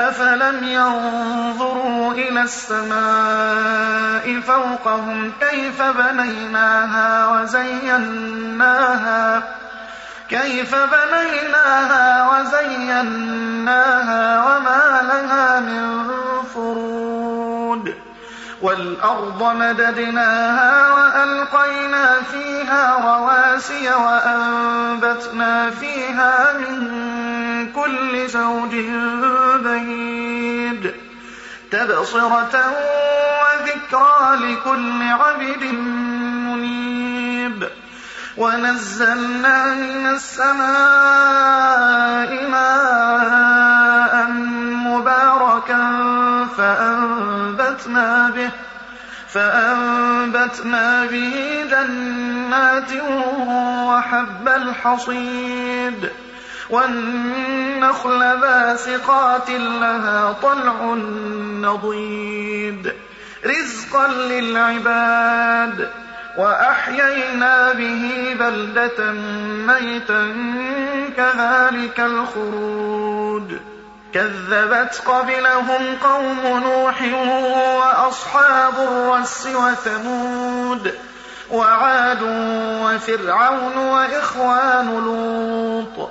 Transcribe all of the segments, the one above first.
أفلم ينظروا إلى السماء فوقهم كيف بنيناها وزيناها كيف بنيناها وزيناها وما لها من فروج والأرض مددناها وألقينا فيها رواسي وأنبتنا فيها من كل زوج بهيد تبصرة وذكرى لكل عبد منيب. ونزلنا من السماء ماء مباركا فأنبتنا به فأنبتنا به جنات وحب الحصيد. والنخل باسقات لها طلع نضيد. رزقا للعباد. وأحيينا به بلدة ميتا كذلك الخروج. كذبت قبلهم قوم نوح وأصحاب الرس وثمود وعاد وفرعون وإخوان لوط.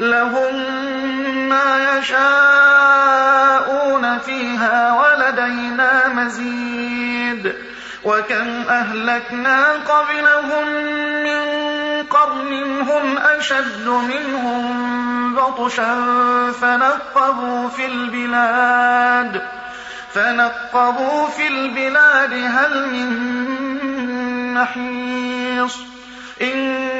لهم ما يشاءون فيها ولدينا مزيد. وكم أهلكنا قبلهم من قرن هم أشد منهم بطشا فنقبوا في البلاد. فنقبوا في البلاد هل من محيص. إن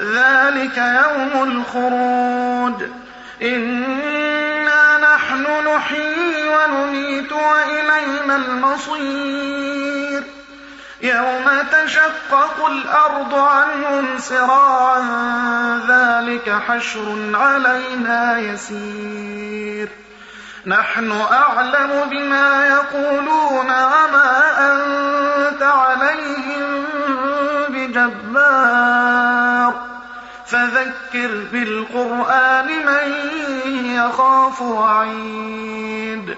ذلك يوم الخروج. إنا نحن نحيي ونميت وإلينا المصير. يوم تشقق الأرض عنهم سراعا ذلك حشر علينا يسير. نحن أعلم بما يقولون يخاف وعيد.